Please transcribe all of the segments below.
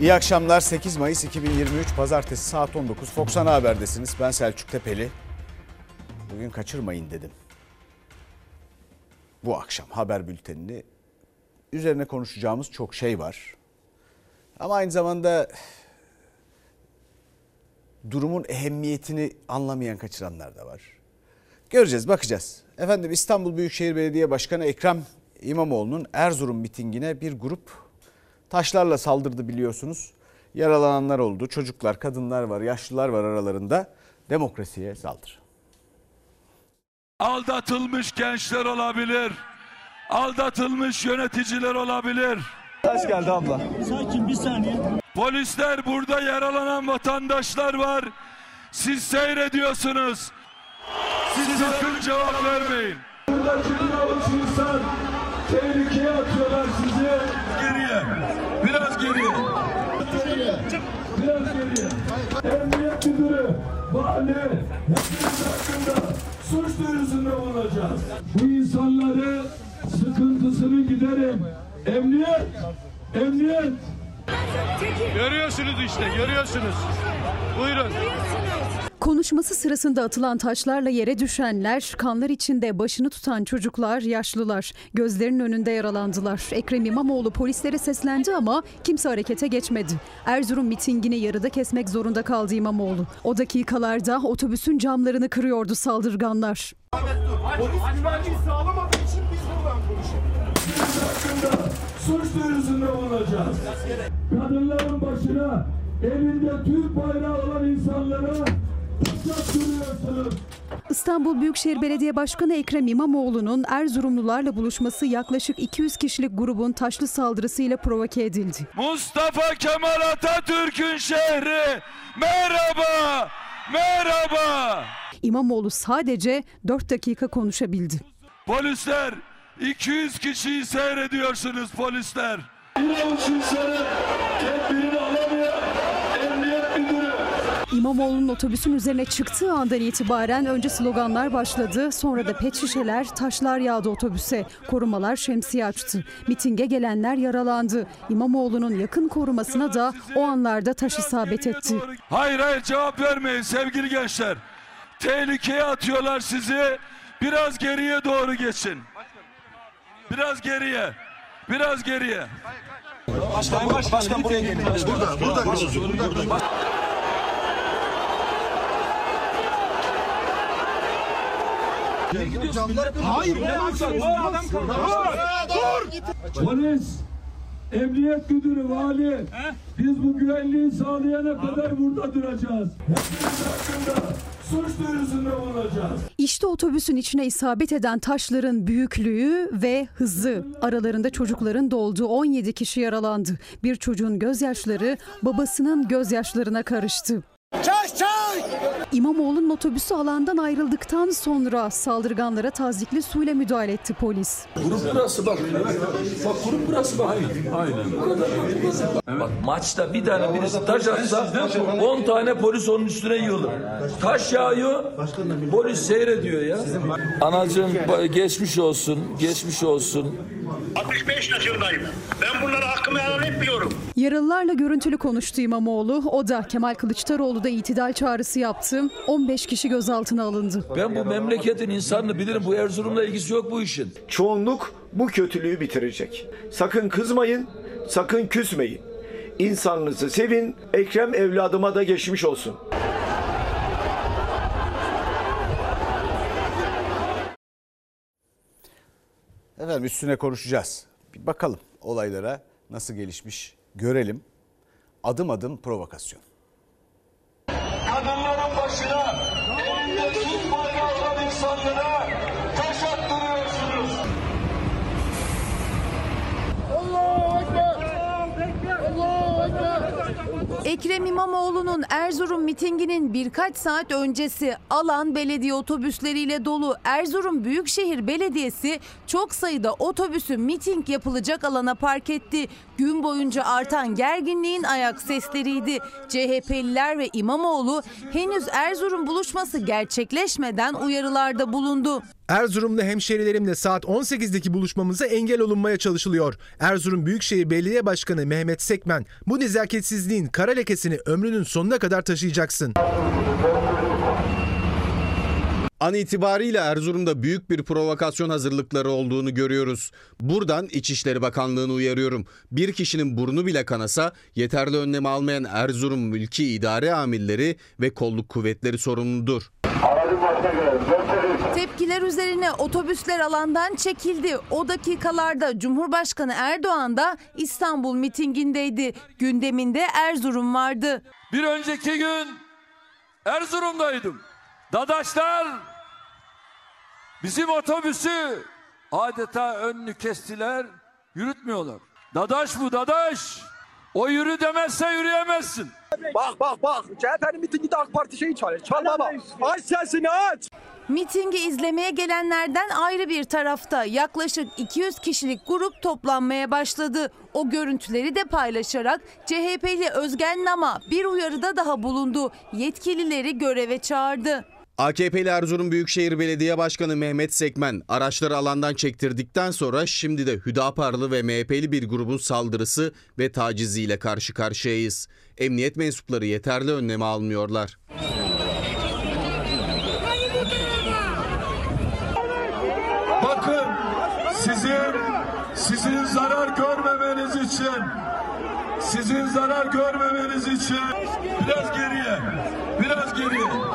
İyi akşamlar 8 Mayıs 2023 Pazartesi saat 19 Fox Ana Haber'desiniz. Ben Selçuk Tepeli. Bugün kaçırmayın dedim. Bu akşam haber bültenini üzerine konuşacağımız çok şey var. Ama aynı zamanda durumun ehemmiyetini anlamayan kaçıranlar da var. Göreceğiz, bakacağız. Efendim İstanbul Büyükşehir Belediye Başkanı Ekrem İmamoğlu'nun Erzurum mitingine bir grup taşlarla saldırdı biliyorsunuz. Yaralananlar oldu. Çocuklar, kadınlar var, yaşlılar var aralarında. Demokrasiye saldırı. Aldatılmış gençler olabilir. Aldatılmış yöneticiler olabilir. Taş geldi abla. Sakin bir saniye. Polisler burada yaralanan vatandaşlar var. Siz seyrediyorsunuz. Siz sakın cevap vermeyin. Buradaki bir avuç insan tehlikeye atıyorlar sizi. Geriye. Emniyet müdürü, vali, hepimiz hakkında suç. Bu insanları sıkıntısını giderim. Emniyet, emniyet. Görüyorsunuz işte görüyorsunuz. Buyurun. Konuşması sırasında atılan taşlarla yere düşenler, kanlar içinde başını tutan çocuklar, yaşlılar gözlerinin önünde yaralandılar. Ekrem İmamoğlu polislere seslendi ama kimse harekete geçmedi. Erzurum mitingini yarıda kesmek zorunda kaldı İmamoğlu. O dakikalarda otobüsün camlarını kırıyordu saldırganlar. hakkında suç duyurusunda bulunacağız. Kadınların başına elinde Türk bayrağı olan insanlara. İstanbul Büyükşehir Belediye Başkanı Ekrem İmamoğlu'nun Erzurumlularla buluşması yaklaşık 200 kişilik grubun taşlı saldırısıyla provoke edildi. Mustafa Kemal Atatürk'ün şehri. Merhaba. Merhaba. İmamoğlu sadece 4 dakika konuşabildi. Polisler 200 kişiyi seyrediyorsunuz polisler. Bir avuç emniyet müdürü İmamoğlu'nun otobüsün üzerine çıktığı andan itibaren önce sloganlar başladı. Sonra da pet şişeler, taşlar yağdı otobüse. Korumalar şemsiye açtı. Mitinge gelenler yaralandı. İmamoğlu'nun yakın korumasına da o anlarda taş isabet etti. Hayır hayır cevap vermeyin sevgili gençler. Tehlikeye atıyorlar sizi. Biraz geriye doğru geçin. Biraz geriye. Biraz geriye. Başkan, başkan buraya gelin. Burada, burada. burada. Polis, emniyet müdürü, vali. Biz bu güvenliği sağlayana kadar burada duracağız. Hepimiz hakkında suç duyurusunda bulunacağız. İşte otobüsün içine isabet eden taşların büyüklüğü ve hızı. Aralarında çocukların da olduğu 17 kişi yaralandı. Bir çocuğun gözyaşları babasının gözyaşlarına karıştı. İmamoğlu'nun otobüsü alandan ayrıldıktan sonra saldırganlara tazikli suyla müdahale etti polis. Bak maçta bir tane birisi taş atsa 10 tane polis onun üstüne yığılır. Taş yağıyor, polis seyrediyor ya. Anacığım geçmiş olsun, geçmiş olsun. 65 yaşındayım. Ben bunlara hakkımı helal etmiyorum. Yaralılarla görüntülü konuştu İmamoğlu. O da Kemal Kılıçdaroğlu da itidal çağrısı yaptı. 15 kişi gözaltına alındı. Ben bu memleketin insanını bilirim. Bu Erzurum'la ilgisi yok bu işin. Çoğunluk bu kötülüğü bitirecek. Sakın kızmayın, sakın küsmeyin. İnsanınızı sevin, Ekrem evladıma da geçmiş olsun. Efendim üstüne konuşacağız. Bir bakalım olaylara nasıl gelişmiş görelim. Adım adım provokasyon. Kadınların başına elinde Türk bayrağı olan insanlara taş attırıyorsunuz. Ekrem İmamoğlu'nun Erzurum mitinginin birkaç saat öncesi alan belediye otobüsleriyle dolu Erzurum Büyükşehir Belediyesi çok sayıda otobüsü miting yapılacak alana park etti. Gün boyunca artan gerginliğin ayak sesleriydi. CHP'liler ve İmamoğlu henüz Erzurum buluşması gerçekleşmeden uyarılarda bulundu. Erzurumlu hemşerilerimle saat 18'deki buluşmamıza engel olunmaya çalışılıyor. Erzurum Büyükşehir Belediye Başkanı Mehmet Sekmen, bu nezaketsizliğin kara lekesini ömrünün sonuna kadar taşıyacaksın. An itibariyle Erzurum'da büyük bir provokasyon hazırlıkları olduğunu görüyoruz. Buradan İçişleri Bakanlığı'nı uyarıyorum. Bir kişinin burnu bile kanasa yeterli önlem almayan Erzurum mülki idare amirleri ve kolluk kuvvetleri sorumludur. Tepkiler üzerine otobüsler alandan çekildi. O dakikalarda Cumhurbaşkanı Erdoğan da İstanbul mitingindeydi. Gündeminde Erzurum vardı. Bir önceki gün Erzurum'daydım. Dadaşlar bizim otobüsü adeta önünü kestiler, yürütmüyorlar. Dadaş bu dadaş. O yürü demezse yürüyemezsin. Bak bak bak. CHP'nin mitinginde AK Parti şeyi çalıyor. Çal baba. Aç sesini aç. Mitingi izlemeye gelenlerden ayrı bir tarafta yaklaşık 200 kişilik grup toplanmaya başladı. O görüntüleri de paylaşarak CHP'li Özgen Nama bir uyarıda daha bulundu. Yetkilileri göreve çağırdı. AKP'li Erzurum Büyükşehir Belediye Başkanı Mehmet Sekmen araçları alandan çektirdikten sonra şimdi de Hüdaparlı ve MHP'li bir grubun saldırısı ve taciziyle karşı karşıyayız. Emniyet mensupları yeterli önlemi almıyorlar. Bakın sizin sizin zarar görmemeniz için sizin zarar görmemeniz için biraz geriye biraz geriye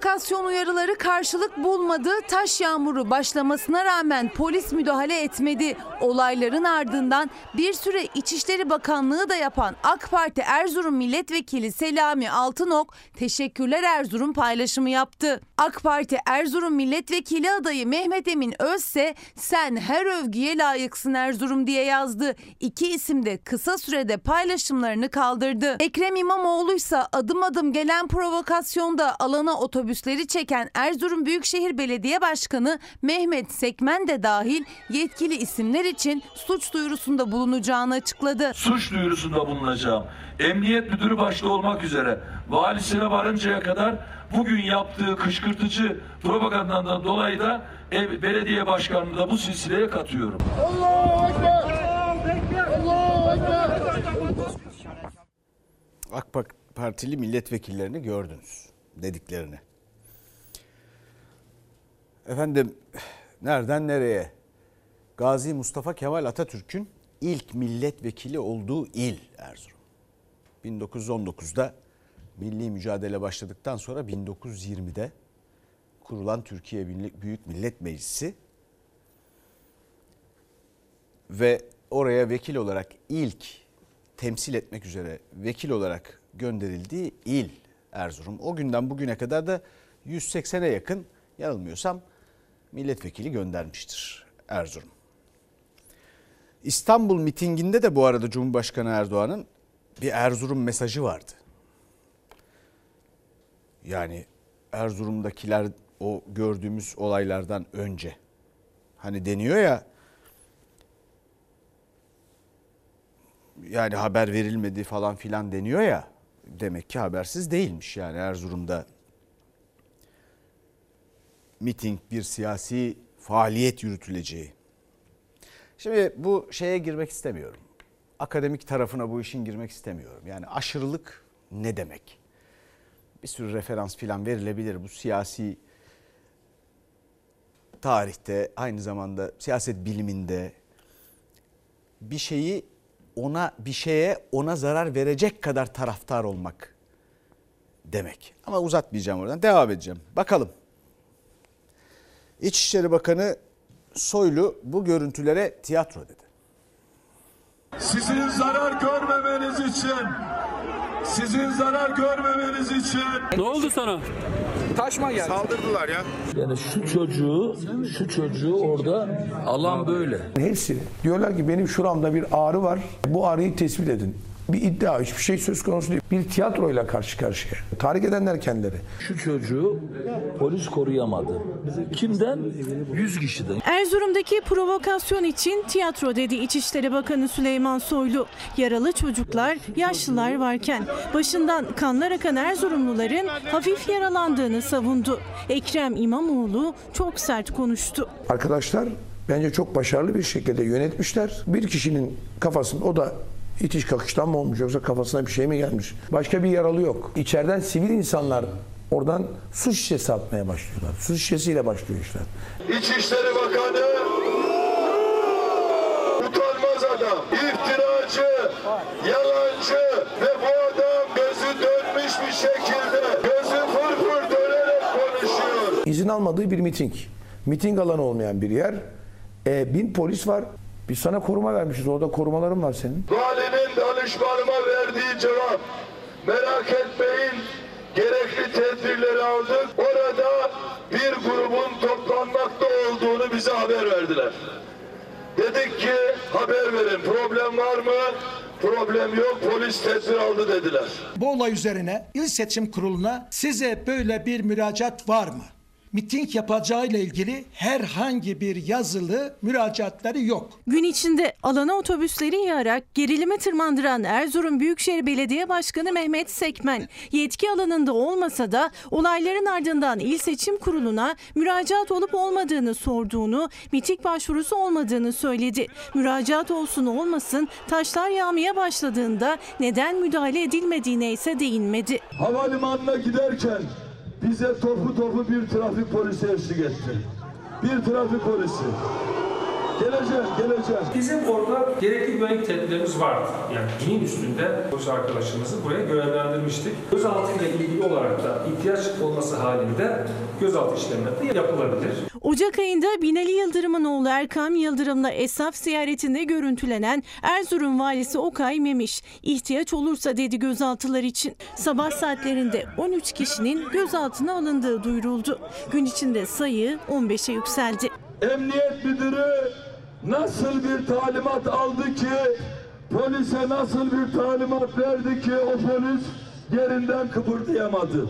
Provokasyon uyarıları karşılık bulmadı. Taş yağmuru başlamasına rağmen polis müdahale etmedi. Olayların ardından bir süre İçişleri Bakanlığı da yapan AK Parti Erzurum Milletvekili Selami Altınok teşekkürler Erzurum paylaşımı yaptı. AK Parti Erzurum Milletvekili adayı Mehmet Emin Özse sen her övgüye layıksın Erzurum diye yazdı. İki isim de kısa sürede paylaşımlarını kaldırdı. Ekrem İmamoğlu ise adım adım gelen provokasyonda alana otobüsleri çeken Erzurum Büyükşehir Belediye Başkanı Mehmet Sekmen de dahil yetkili isimler için suç duyurusunda bulunacağını açıkladı. Suç duyurusunda bulunacağım. Emniyet müdürü başta olmak üzere valisine varıncaya kadar bugün yaptığı kışkırtıcı propagandandan dolayı da ev, belediye başkanını da bu silsileye katıyorum. AK Partili milletvekillerini gördünüz dediklerini. Efendim nereden nereye? Gazi Mustafa Kemal Atatürk'ün ilk milletvekili olduğu il Erzurum. 1919'da milli mücadele başladıktan sonra 1920'de kurulan Türkiye Büyük Millet Meclisi ve oraya vekil olarak ilk temsil etmek üzere vekil olarak gönderildiği il Erzurum. O günden bugüne kadar da 180'e yakın yanılmıyorsam milletvekili göndermiştir Erzurum. İstanbul mitinginde de bu arada Cumhurbaşkanı Erdoğan'ın bir Erzurum mesajı vardı. Yani Erzurum'dakiler o gördüğümüz olaylardan önce hani deniyor ya yani haber verilmedi falan filan deniyor ya demek ki habersiz değilmiş yani Erzurum'da miting bir siyasi faaliyet yürütüleceği. Şimdi bu şeye girmek istemiyorum. Akademik tarafına bu işin girmek istemiyorum. Yani aşırılık ne demek? Bir sürü referans filan verilebilir bu siyasi tarihte aynı zamanda siyaset biliminde bir şeyi ona bir şeye ona zarar verecek kadar taraftar olmak demek. Ama uzatmayacağım oradan devam edeceğim. Bakalım. İçişleri Bakanı Soylu bu görüntülere tiyatro dedi. Sizin zarar görmemeniz için sizin zarar görmemeniz için Ne oldu sana? Taşma geldi. Saldırdılar ya. Yani şu çocuğu, şu çocuğu orada alan böyle. Hepsi diyorlar ki benim şuramda bir ağrı var. Bu ağrıyı tespit edin. Bir iddia, hiçbir şey söz konusu değil. Bir tiyatroyla karşı karşıya. Tahrik edenler kendileri. Şu çocuğu polis koruyamadı. Kimden? 100 kişiden. Erzurum'daki provokasyon için tiyatro dedi İçişleri Bakanı Süleyman Soylu. Yaralı çocuklar, yaşlılar varken başından kanlar akan Erzurumluların hafif yaralandığını savundu. Ekrem İmamoğlu çok sert konuştu. Arkadaşlar bence çok başarılı bir şekilde yönetmişler. Bir kişinin kafasında o da itiş kakıştan mı olmuş yoksa kafasına bir şey mi gelmiş? Başka bir yaralı yok. İçeriden sivil insanlar oradan su şişesi atmaya başlıyorlar. Su şişesiyle başlıyor işler. İçişleri Bakanı utanmaz adam, iftiracı, yalancı ve bu adam gözü dönmüş bir şekilde gözü fırfır dönerek konuşuyor. İzin almadığı bir miting. Miting alanı olmayan bir yer. E, bin polis var. Biz sana koruma vermişiz. Orada korumaların var senin. Valinin danışmanıma verdiği cevap merak etmeyin gerekli tedbirleri aldık. Orada bir grubun toplanmakta olduğunu bize haber verdiler. Dedik ki haber verin problem var mı? Problem yok polis tedbir aldı dediler. Bu olay üzerine İl Seçim Kurulu'na size böyle bir müracaat var mı? Miting yapacağıyla ilgili herhangi bir yazılı müracaatları yok. Gün içinde alana otobüsleri yığarak gerilime tırmandıran Erzurum Büyükşehir Belediye Başkanı Mehmet Sekmen, yetki alanında olmasa da olayların ardından İl Seçim Kurulu'na müracaat olup olmadığını sorduğunu, miting başvurusu olmadığını söyledi. Müracaat olsun olmasın taşlar yağmaya başladığında neden müdahale edilmediğine ise değinmedi. Havalimanına giderken bize topu topu bir trafik polisi eşlik etti. Bir trafik polisi. Geleceğim, geleceğim. Bizim orada gerekli güvenlik tedbirlerimiz vardı. Yani günün üstünde polis arkadaşımızı buraya görevlendirmiştik. Gözaltı ile ilgili olarak da ihtiyaç olması halinde gözaltı işlemleri de yapılabilir. Ocak ayında Binali Yıldırım'ın oğlu Erkam Yıldırım'la esnaf ziyaretinde görüntülenen Erzurum valisi Okay Memiş, ihtiyaç olursa dedi gözaltılar için. Sabah saatlerinde 13 kişinin gözaltına alındığı duyuruldu. Gün içinde sayı 15'e yükseldi. Emniyet müdürü nasıl bir talimat aldı ki polise nasıl bir talimat verdi ki o polis yerinden kıpırdayamadı.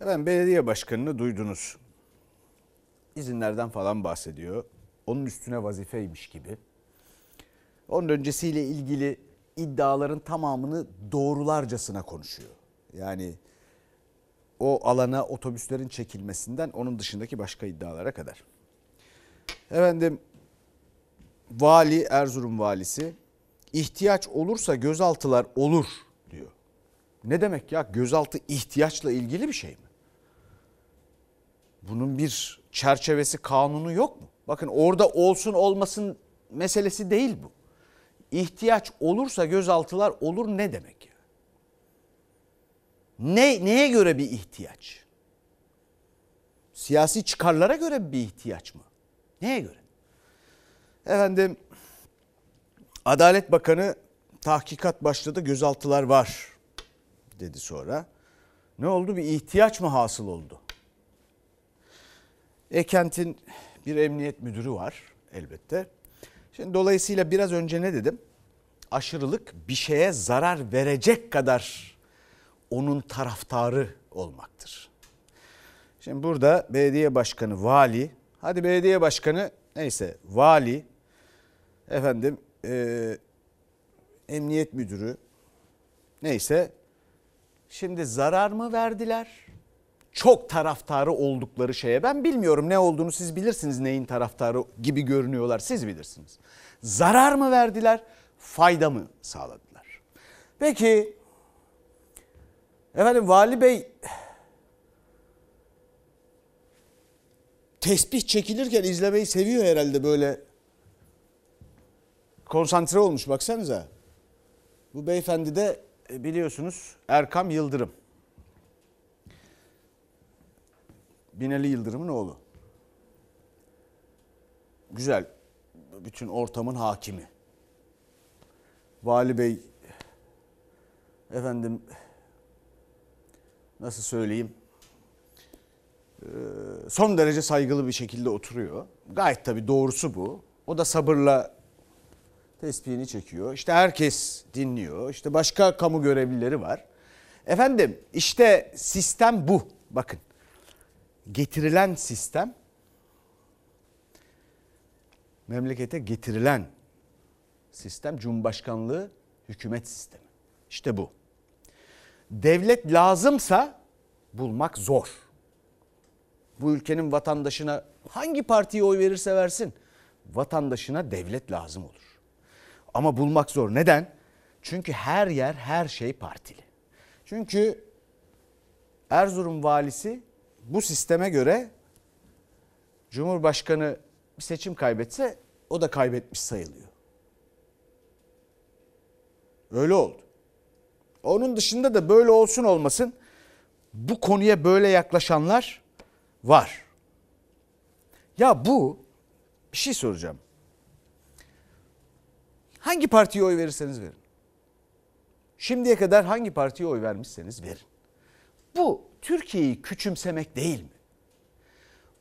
Efendim belediye başkanını duydunuz. İzinlerden falan bahsediyor. Onun üstüne vazifeymiş gibi. Onun öncesiyle ilgili iddiaların tamamını doğrularcasına konuşuyor. Yani o alana otobüslerin çekilmesinden onun dışındaki başka iddialara kadar. Efendim vali Erzurum valisi ihtiyaç olursa gözaltılar olur diyor. Ne demek ya gözaltı ihtiyaçla ilgili bir şey mi? Bunun bir çerçevesi kanunu yok mu? Bakın orada olsun olmasın meselesi değil bu. İhtiyaç olursa gözaltılar olur ne demek ya? Ne, neye göre bir ihtiyaç? Siyasi çıkarlara göre bir ihtiyaç mı? Neye göre? Efendim Adalet Bakanı tahkikat başladı gözaltılar var dedi sonra. Ne oldu bir ihtiyaç mı hasıl oldu? Ekent'in bir emniyet müdürü var elbette. Şimdi dolayısıyla biraz önce ne dedim? Aşırılık bir şeye zarar verecek kadar onun taraftarı olmaktır. Şimdi burada belediye başkanı, vali, hadi belediye başkanı neyse vali, efendim e, emniyet müdürü neyse şimdi zarar mı verdiler? Çok taraftarı oldukları şeye ben bilmiyorum ne olduğunu siz bilirsiniz neyin taraftarı gibi görünüyorlar siz bilirsiniz. Zarar mı verdiler? Fayda mı sağladılar? Peki efendim vali bey tesbih çekilirken izlemeyi seviyor herhalde böyle konsantre olmuş baksanıza. Bu beyefendi de e, biliyorsunuz Erkam Yıldırım. Binali Yıldırım'ın oğlu. Güzel. Bütün ortamın hakimi. Vali Bey efendim nasıl söyleyeyim son derece saygılı bir şekilde oturuyor. Gayet tabii doğrusu bu. O da sabırla Tespihini çekiyor. İşte herkes dinliyor. İşte başka kamu görevlileri var. Efendim işte sistem bu. Bakın. Getirilen sistem memlekete getirilen sistem Cumhurbaşkanlığı hükümet sistemi. İşte bu. Devlet lazımsa bulmak zor. Bu ülkenin vatandaşına hangi partiye oy verirse versin vatandaşına devlet lazım olur. Ama bulmak zor. Neden? Çünkü her yer her şey partili. Çünkü Erzurum valisi bu sisteme göre Cumhurbaşkanı bir seçim kaybetse o da kaybetmiş sayılıyor. Öyle oldu. Onun dışında da böyle olsun olmasın bu konuya böyle yaklaşanlar var. Ya bu bir şey soracağım. Hangi partiye oy verirseniz verin. Şimdiye kadar hangi partiye oy vermişseniz verin. Bu Türkiye'yi küçümsemek değil mi?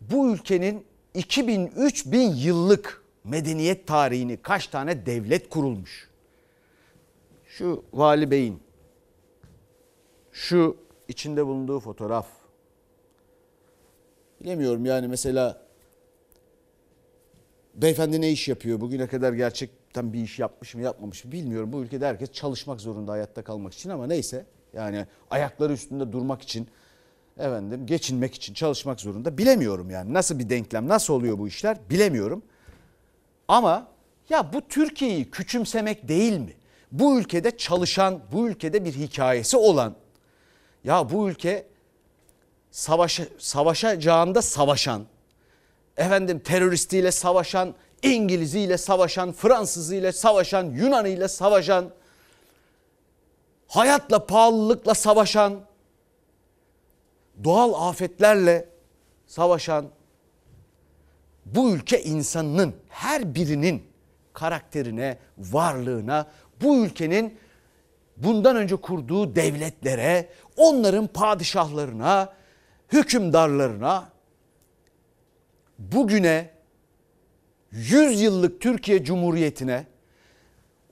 Bu ülkenin 2000-3000 yıllık medeniyet tarihini kaç tane devlet kurulmuş? Şu Vali Bey'in şu içinde bulunduğu fotoğraf. Bilemiyorum yani mesela beyefendi ne iş yapıyor? Bugüne kadar gerçekten bir iş yapmış mı yapmamış mı bilmiyorum. Bu ülkede herkes çalışmak zorunda hayatta kalmak için ama neyse. Yani ayakları üstünde durmak için efendim geçinmek için çalışmak zorunda. Bilemiyorum yani nasıl bir denklem nasıl oluyor bu işler bilemiyorum. Ama ya bu Türkiye'yi küçümsemek değil mi? Bu ülkede çalışan, bu ülkede bir hikayesi olan ya bu ülke savaşa, savaşacağında savaşan, efendim teröristiyle savaşan, İngiliziyle savaşan, Fransızıyla savaşan, Yunanıyla savaşan, hayatla pahalılıkla savaşan, doğal afetlerle savaşan bu ülke insanının her birinin karakterine, varlığına, bu ülkenin bundan önce kurduğu devletlere, onların padişahlarına, hükümdarlarına bugüne 100 yıllık Türkiye Cumhuriyeti'ne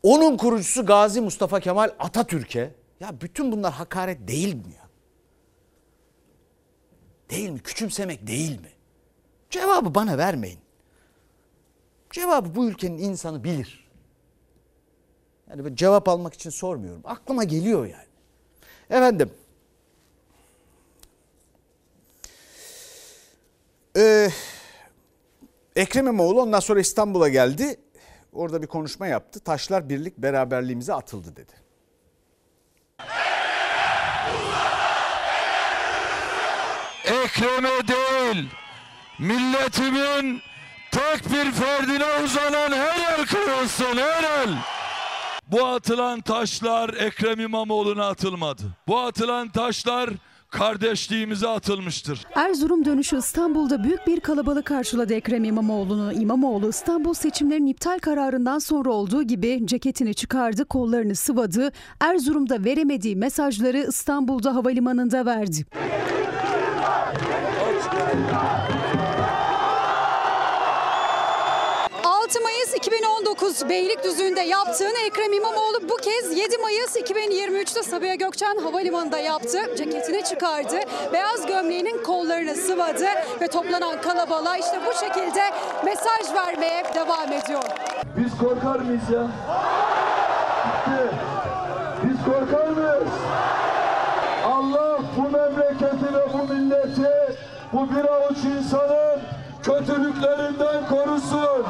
onun kurucusu Gazi Mustafa Kemal Atatürk'e ya bütün bunlar hakaret değil mi ya? Değil mi? Küçümsemek değil mi? Cevabı bana vermeyin. Cevabı bu ülkenin insanı bilir. Yani cevap almak için sormuyorum. Aklıma geliyor yani. Efendim. Ee, Ekrem İmamoğlu ondan sonra İstanbul'a geldi. Orada bir konuşma yaptı. Taşlar birlik beraberliğimize atıldı dedi. Ekrem'e değil, milletimin tek bir ferdine uzanan her el kırılsın her el. Bu atılan taşlar Ekrem İmamoğlu'na atılmadı. Bu atılan taşlar kardeşliğimize atılmıştır. Erzurum dönüşü İstanbul'da büyük bir kalabalık karşıladı Ekrem İmamoğlu'nu. İmamoğlu İstanbul seçimlerinin iptal kararından sonra olduğu gibi ceketini çıkardı, kollarını sıvadı. Erzurum'da veremediği mesajları İstanbul'da havalimanında verdi. 2019 Beylikdüzü'nde yaptığını Ekrem İmamoğlu bu kez 7 Mayıs 2023'te Sabiha Gökçen Havalimanı'nda yaptı. Ceketini çıkardı, beyaz gömleğinin kollarını sıvadı ve toplanan kalabalığa işte bu şekilde mesaj vermeye devam ediyor. Biz korkar mıyız ya? Biz korkar mıyız? Allah bu memleketi ve bu milleti, bu bir avuç insanın kötülüklerinden korusun.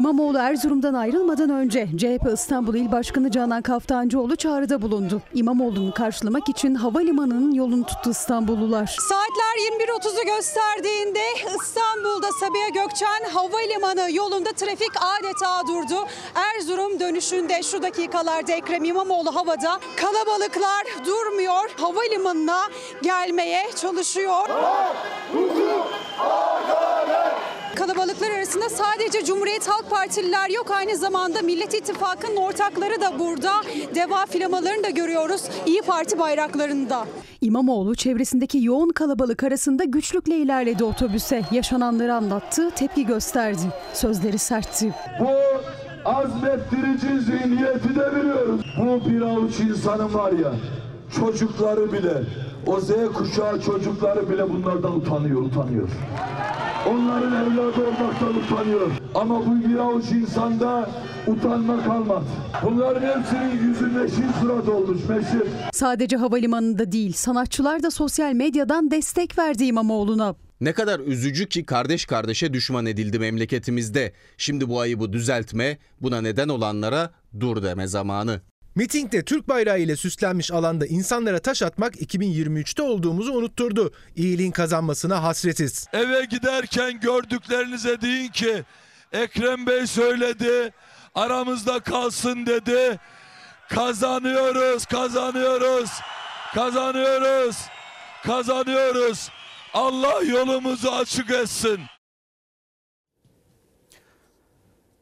İmamoğlu Erzurum'dan ayrılmadan önce CHP İstanbul İl Başkanı Canan Kaftancıoğlu çağrıda bulundu. İmamoğlu'nu karşılamak için havalimanının yolunu tuttu İstanbullular. Saatler 21.30'u gösterdiğinde İstanbul'da Sabiha Gökçen Havalimanı yolunda trafik adeta durdu. Erzurum dönüşünde şu dakikalarda Ekrem İmamoğlu havada. Kalabalıklar durmuyor. Havalimanına gelmeye çalışıyor. Kalabalıklar arasında sadece Cumhuriyet Halk Partililer yok aynı zamanda Millet İttifakı'nın ortakları da burada. Deva flamalarını da görüyoruz. İyi Parti bayraklarında. İmamoğlu çevresindeki yoğun kalabalık arasında güçlükle ilerledi otobüse. Yaşananları anlattı, tepki gösterdi. Sözleri sertti. Bu azmettirici zihniyeti de biliyoruz. Bu bir avuç insanın var ya çocukları bile o Z kuşağı çocukları bile bunlardan utanıyor, utanıyor. Onların evladı olmaktan utanıyor. Ama bu bir avuç insanda utanma kalmadı. Bunların hepsinin yüzü meşin surat olmuş, meşin. Sadece havalimanında değil, sanatçılar da sosyal medyadan destek verdi İmamoğlu'na. Ne kadar üzücü ki kardeş kardeşe düşman edildi memleketimizde. Şimdi bu ayıbı düzeltme, buna neden olanlara dur deme zamanı. Mitingde Türk bayrağı ile süslenmiş alanda insanlara taş atmak 2023'te olduğumuzu unutturdu. İyiliğin kazanmasına hasretiz. Eve giderken gördüklerinize deyin ki Ekrem Bey söyledi aramızda kalsın dedi. Kazanıyoruz, kazanıyoruz, kazanıyoruz, kazanıyoruz. Allah yolumuzu açık etsin.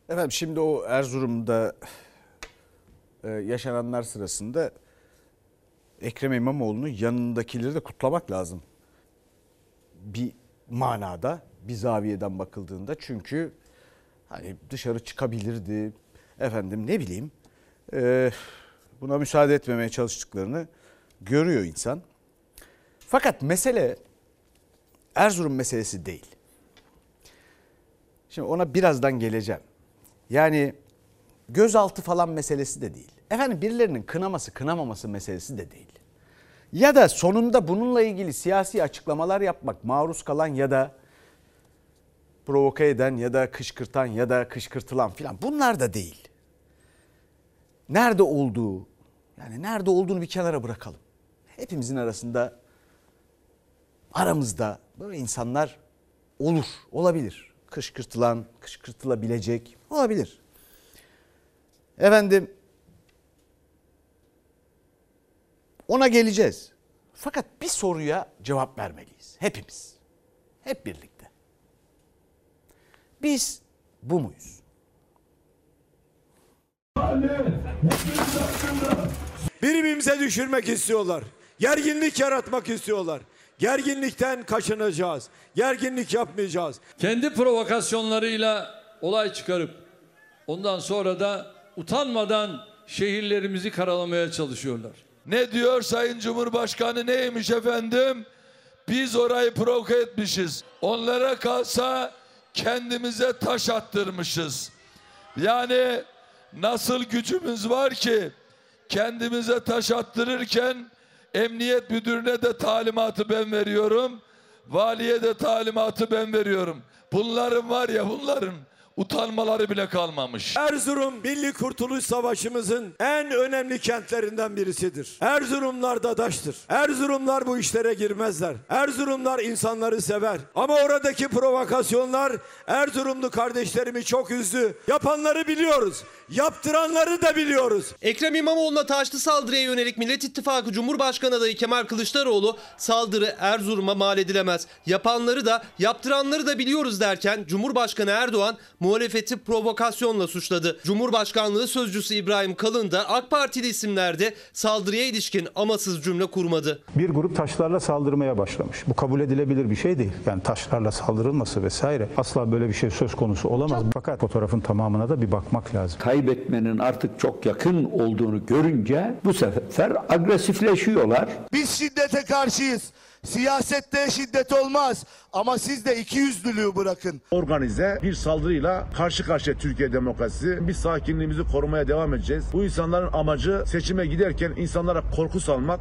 Efendim şimdi o Erzurum'da yaşananlar sırasında Ekrem İmamoğlu'nun yanındakileri de kutlamak lazım. Bir manada, bir zaviyeden bakıldığında çünkü hani dışarı çıkabilirdi. Efendim ne bileyim e, buna müsaade etmemeye çalıştıklarını görüyor insan. Fakat mesele Erzurum meselesi değil. Şimdi ona birazdan geleceğim. Yani gözaltı falan meselesi de değil. Efendim birilerinin kınaması kınamaması meselesi de değil. Ya da sonunda bununla ilgili siyasi açıklamalar yapmak maruz kalan ya da provoke eden ya da kışkırtan ya da kışkırtılan filan bunlar da değil. Nerede olduğu yani nerede olduğunu bir kenara bırakalım. Hepimizin arasında aramızda böyle insanlar olur, olabilir. Kışkırtılan, kışkırtılabilecek olabilir. Efendim ona geleceğiz. Fakat bir soruya cevap vermeliyiz. Hepimiz. Hep birlikte. Biz bu muyuz? Birbirimize düşürmek istiyorlar. Gerginlik yaratmak istiyorlar. Gerginlikten kaçınacağız. Gerginlik yapmayacağız. Kendi provokasyonlarıyla olay çıkarıp ondan sonra da utanmadan şehirlerimizi karalamaya çalışıyorlar. Ne diyor Sayın Cumhurbaşkanı neymiş efendim? Biz orayı provoke etmişiz. Onlara kalsa kendimize taş attırmışız. Yani nasıl gücümüz var ki kendimize taş attırırken emniyet müdürüne de talimatı ben veriyorum. Valiye de talimatı ben veriyorum. Bunların var ya bunların utanmaları bile kalmamış. Erzurum Milli Kurtuluş Savaşımızın en önemli kentlerinden birisidir. Erzurumlar dadaştır. Erzurumlar bu işlere girmezler. Erzurumlar insanları sever. Ama oradaki provokasyonlar Erzurumlu kardeşlerimi çok üzdü. Yapanları biliyoruz. Yaptıranları da biliyoruz. Ekrem İmamoğlu'na taşlı saldırıya yönelik Millet İttifakı Cumhurbaşkanı adayı Kemal Kılıçdaroğlu saldırı Erzurum'a mal edilemez. Yapanları da yaptıranları da biliyoruz derken Cumhurbaşkanı Erdoğan muhalefeti provokasyonla suçladı. Cumhurbaşkanlığı sözcüsü İbrahim Kalın da AK Partili isimlerde saldırıya ilişkin amasız cümle kurmadı. Bir grup taşlarla saldırmaya başlamış. Bu kabul edilebilir bir şey değil. Yani taşlarla saldırılması vesaire asla böyle bir şey söz konusu olamaz. Fakat fotoğrafın tamamına da bir bakmak lazım. Kaybetmenin artık çok yakın olduğunu görünce bu sefer agresifleşiyorlar. Biz şiddete karşıyız. Siyasette şiddet olmaz ama siz de iki yüzlülüğü bırakın. Organize bir saldırıyla karşı karşıya Türkiye demokrasisi. Biz sakinliğimizi korumaya devam edeceğiz. Bu insanların amacı seçime giderken insanlara korku salmak.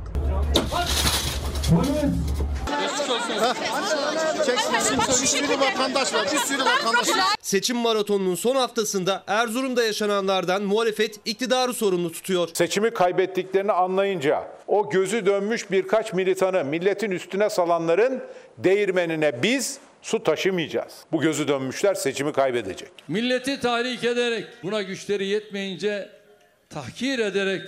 Bir sürü vatandaş var. Bir sürü vatandaş Seçim maratonunun son haftasında Erzurum'da yaşananlardan muhalefet iktidarı sorumlu tutuyor. Seçimi kaybettiklerini anlayınca o gözü dönmüş birkaç militanı milletin üstüne salanların değirmenine biz su taşımayacağız. Bu gözü dönmüşler seçimi kaybedecek. Milleti tahrik ederek buna güçleri yetmeyince tahkir ederek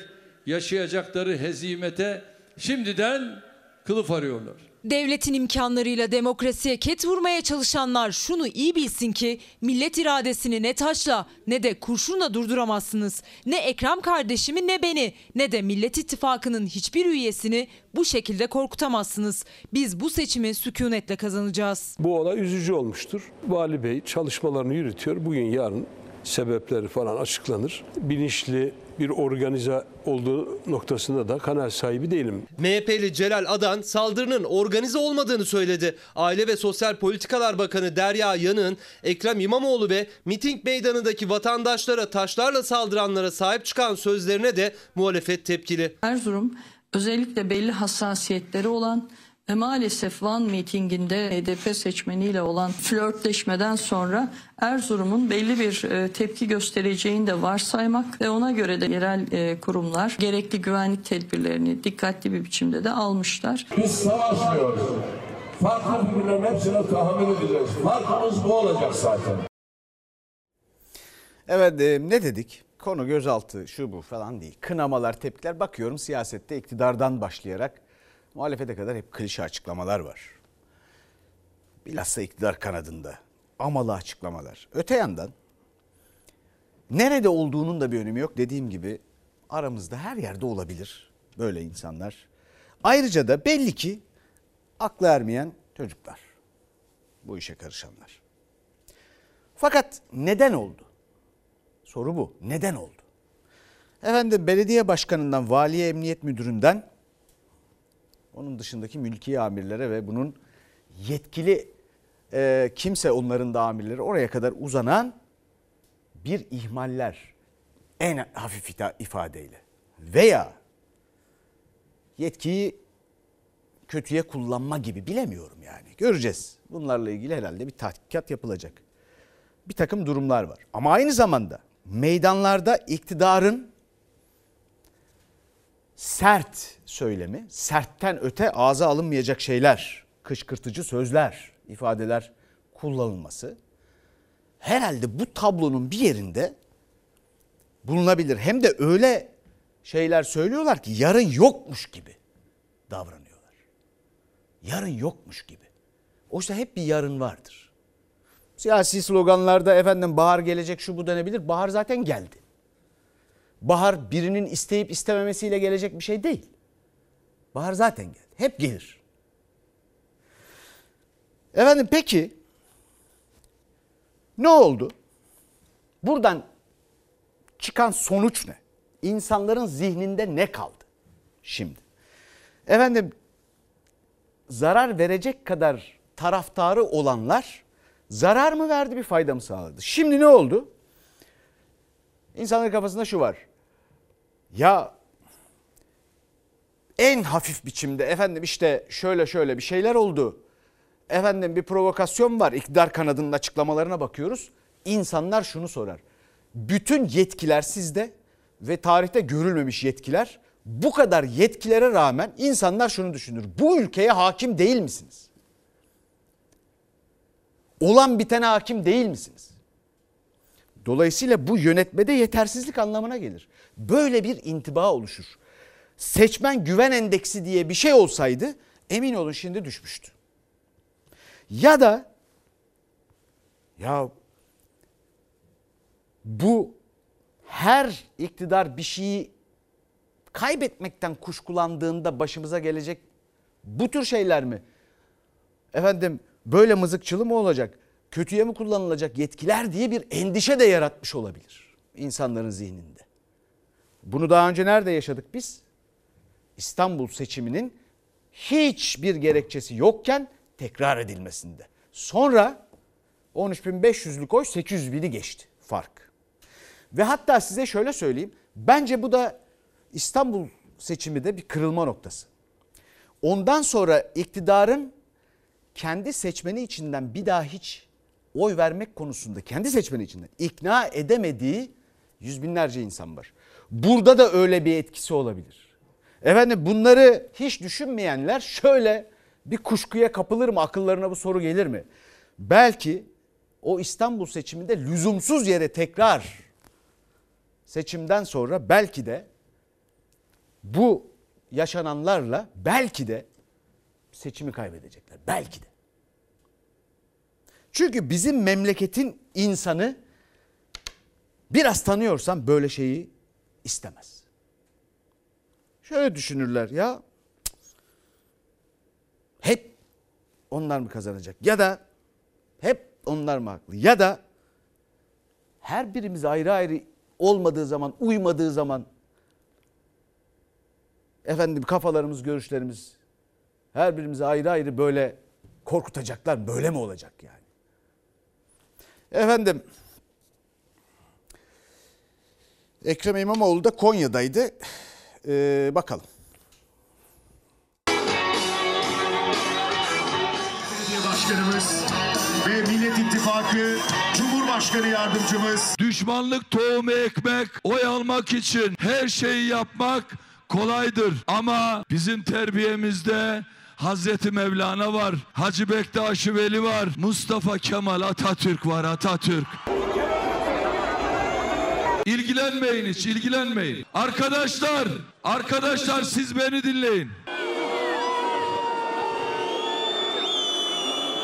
yaşayacakları hezimete şimdiden kılıf arıyorlar. Devletin imkanlarıyla demokrasiye ket vurmaya çalışanlar şunu iyi bilsin ki millet iradesini ne taşla ne de kurşunla durduramazsınız. Ne Ekrem kardeşimi ne beni ne de Millet İttifakı'nın hiçbir üyesini bu şekilde korkutamazsınız. Biz bu seçimi sükunetle kazanacağız. Bu olay üzücü olmuştur. Vali Bey çalışmalarını yürütüyor. Bugün yarın sebepleri falan açıklanır. Bilinçli bir organize olduğu noktasında da kanaat sahibi değilim. MHP'li Celal Adan saldırının organize olmadığını söyledi. Aile ve Sosyal Politikalar Bakanı Derya Yanık'ın Ekrem İmamoğlu ve miting meydanındaki vatandaşlara taşlarla saldıranlara sahip çıkan sözlerine de muhalefet tepkili. Erzurum özellikle belli hassasiyetleri olan ve maalesef Van mitinginde HDP seçmeniyle olan flörtleşmeden sonra Erzurum'un belli bir e, tepki göstereceğini de varsaymak ve ona göre de yerel e, kurumlar gerekli güvenlik tedbirlerini dikkatli bir biçimde de almışlar. Biz savaşmıyoruz. Farklı fikirlerin hepsine tahammül edeceğiz. Farkımız bu olacak zaten. Evet e, ne dedik? Konu gözaltı şu bu falan değil. Kınamalar, tepkiler bakıyorum siyasette iktidardan başlayarak muhalefete kadar hep klişe açıklamalar var. Bilhassa iktidar kanadında amalı açıklamalar. Öte yandan nerede olduğunun da bir önemi yok. Dediğim gibi aramızda her yerde olabilir böyle insanlar. Ayrıca da belli ki aklı ermeyen çocuklar. Bu işe karışanlar. Fakat neden oldu? Soru bu. Neden oldu? Efendim belediye başkanından, valiye emniyet müdüründen onun dışındaki mülki amirlere ve bunun yetkili e, kimse onların da amirleri oraya kadar uzanan bir ihmaller en hafif ifadeyle veya yetkiyi kötüye kullanma gibi bilemiyorum yani. Göreceğiz. Bunlarla ilgili herhalde bir tahkikat yapılacak. Bir takım durumlar var. Ama aynı zamanda meydanlarda iktidarın sert söylemi, sertten öte ağza alınmayacak şeyler, kışkırtıcı sözler, ifadeler kullanılması herhalde bu tablonun bir yerinde bulunabilir. Hem de öyle şeyler söylüyorlar ki yarın yokmuş gibi davranıyorlar. Yarın yokmuş gibi. Oysa hep bir yarın vardır. Siyasi sloganlarda efendim bahar gelecek şu bu denebilir. Bahar zaten geldi. Bahar birinin isteyip istememesiyle gelecek bir şey değil. Bahar zaten geldi. Hep gelir. Efendim peki ne oldu? Buradan çıkan sonuç ne? İnsanların zihninde ne kaldı şimdi? Efendim zarar verecek kadar taraftarı olanlar zarar mı verdi bir fayda mı sağladı? Şimdi ne oldu? İnsanların kafasında şu var. Ya en hafif biçimde efendim işte şöyle şöyle bir şeyler oldu. Efendim bir provokasyon var. İktidar kanadının açıklamalarına bakıyoruz. İnsanlar şunu sorar. Bütün yetkiler sizde ve tarihte görülmemiş yetkiler. Bu kadar yetkilere rağmen insanlar şunu düşünür. Bu ülkeye hakim değil misiniz? Olan bitene hakim değil misiniz? Dolayısıyla bu yönetmede yetersizlik anlamına gelir. Böyle bir intiba oluşur. Seçmen güven endeksi diye bir şey olsaydı emin olun şimdi düşmüştü. Ya da ya bu her iktidar bir şeyi kaybetmekten kuşkulandığında başımıza gelecek bu tür şeyler mi? Efendim böyle mızıkçılı mı olacak? Kötüye mi kullanılacak yetkiler diye bir endişe de yaratmış olabilir insanların zihninde. Bunu daha önce nerede yaşadık biz? İstanbul seçiminin hiçbir gerekçesi yokken tekrar edilmesinde. Sonra 13.500'lük oy 800 bini geçti fark. Ve hatta size şöyle söyleyeyim. Bence bu da İstanbul seçimi de bir kırılma noktası. Ondan sonra iktidarın kendi seçmeni içinden bir daha hiç oy vermek konusunda kendi seçmeni içinden ikna edemediği yüz binlerce insan var. Burada da öyle bir etkisi olabilir. Efendim bunları hiç düşünmeyenler şöyle bir kuşkuya kapılır mı? Akıllarına bu soru gelir mi? Belki o İstanbul seçiminde lüzumsuz yere tekrar seçimden sonra belki de bu yaşananlarla belki de seçimi kaybedecekler. Belki de. Çünkü bizim memleketin insanı biraz tanıyorsan böyle şeyi istemez. Şöyle düşünürler ya hep onlar mı kazanacak ya da hep onlar mı haklı ya da her birimiz ayrı ayrı olmadığı zaman, uymadığı zaman efendim kafalarımız, görüşlerimiz her birimizi ayrı ayrı böyle korkutacaklar. Böyle mi olacak yani? Efendim Ekrem İmamoğlu da Konya'daydı. Ee, bakalım. Belediye Başkanımız ve Millet İttifakı Cumhurbaşkanı Yardımcımız Düşmanlık tohumu ekmek, oy almak için her şeyi yapmak kolaydır. Ama bizim terbiyemizde Hazreti Mevlana var, Hacı Bektaş Veli var, Mustafa Kemal Atatürk var, Atatürk. İlgilenmeyin hiç, ilgilenmeyin. Arkadaşlar, arkadaşlar siz beni dinleyin.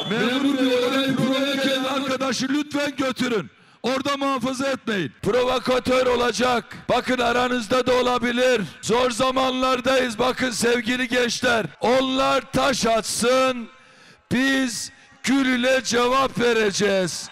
Memur Bey orayı provoke arkadaşı lütfen götürün. Orada muhafaza etmeyin. Provokatör olacak. Bakın aranızda da olabilir. Zor zamanlardayız. Bakın sevgili gençler. Onlar taş atsın. Biz gül ile cevap vereceğiz.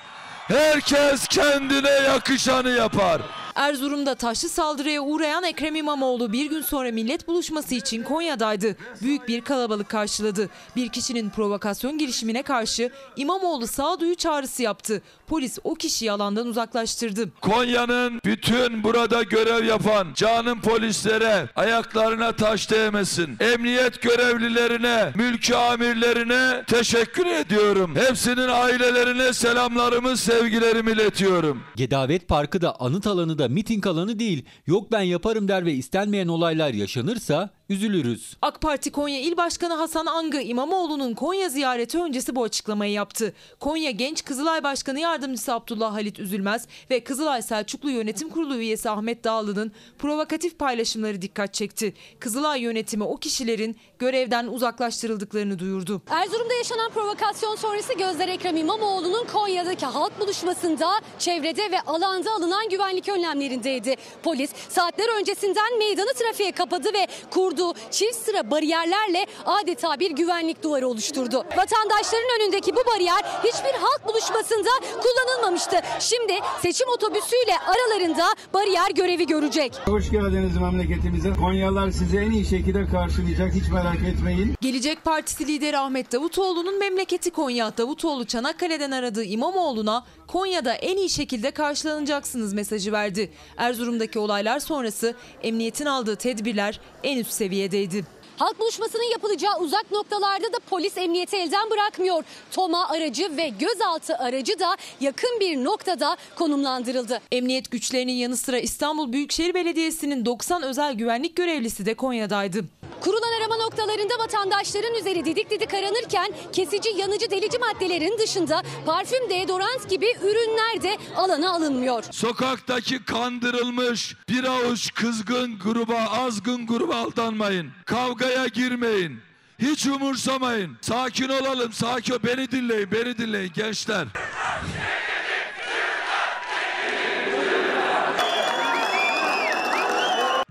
Herkes kendine yakışanı yapar. Erzurum'da taşlı saldırıya uğrayan Ekrem İmamoğlu bir gün sonra millet buluşması için Konya'daydı. Büyük bir kalabalık karşıladı. Bir kişinin provokasyon girişimine karşı İmamoğlu sağduyu çağrısı yaptı. Polis o kişiyi alandan uzaklaştırdı. Konya'nın bütün burada görev yapan canım polislere ayaklarına taş değmesin. Emniyet görevlilerine, mülki amirlerine teşekkür ediyorum. Hepsinin ailelerine selamlarımı, sevgilerimi iletiyorum. Gedavet Parkı da anıt alanı da miting alanı değil. Yok ben yaparım der ve istenmeyen olaylar yaşanırsa üzülürüz. AK Parti Konya İl Başkanı Hasan Angı İmamoğlu'nun Konya ziyareti öncesi bu açıklamayı yaptı. Konya Genç Kızılay Başkanı Yardımcısı Abdullah Halit Üzülmez ve Kızılay Selçuklu Yönetim Kurulu üyesi Ahmet Dağlı'nın provokatif paylaşımları dikkat çekti. Kızılay yönetimi o kişilerin görevden uzaklaştırıldıklarını duyurdu. Erzurum'da yaşanan provokasyon sonrası gözler Ekrem İmamoğlu'nun Konya'daki halk buluşmasında çevrede ve alanda alınan güvenlik önlemlerindeydi. Polis saatler öncesinden meydanı trafiğe kapadı ve kurduğu çift sıra bariyerlerle adeta bir güvenlik duvarı oluşturdu. Vatandaşların önündeki bu bariyer hiçbir halk buluşmasında kullanılmamıştı. Şimdi seçim otobüsüyle aralarında bariyer görevi görecek. Hoş geldiniz memleketimize. Konyalılar sizi en iyi şekilde karşılayacak. Hiç merak etmeyin. Gelecek Partisi lideri Ahmet Davutoğlu'nun memleketi Konya. Davutoğlu Çanakkale'den aradığı İmamoğlu'na Konya'da en iyi şekilde karşılanacaksınız mesajı verdi. Erzurum'daki olaylar sonrası emniyetin aldığı tedbirler en üst seviyedeydi. Halk buluşmasının yapılacağı uzak noktalarda da polis emniyeti elden bırakmıyor. Toma aracı ve gözaltı aracı da yakın bir noktada konumlandırıldı. Emniyet güçlerinin yanı sıra İstanbul Büyükşehir Belediyesi'nin 90 özel güvenlik görevlisi de Konya'daydı. Kurulan arama noktalarında vatandaşların üzeri didik didik aranırken kesici yanıcı delici maddelerin dışında parfüm, deodorant gibi ürünler de alana alınmıyor. Sokaktaki kandırılmış bir avuç kızgın gruba, azgın gruba aldanmayın. Kavgaya girmeyin. Hiç umursamayın. Sakin olalım, sakin. Beni dinleyin, beni dinleyin gençler.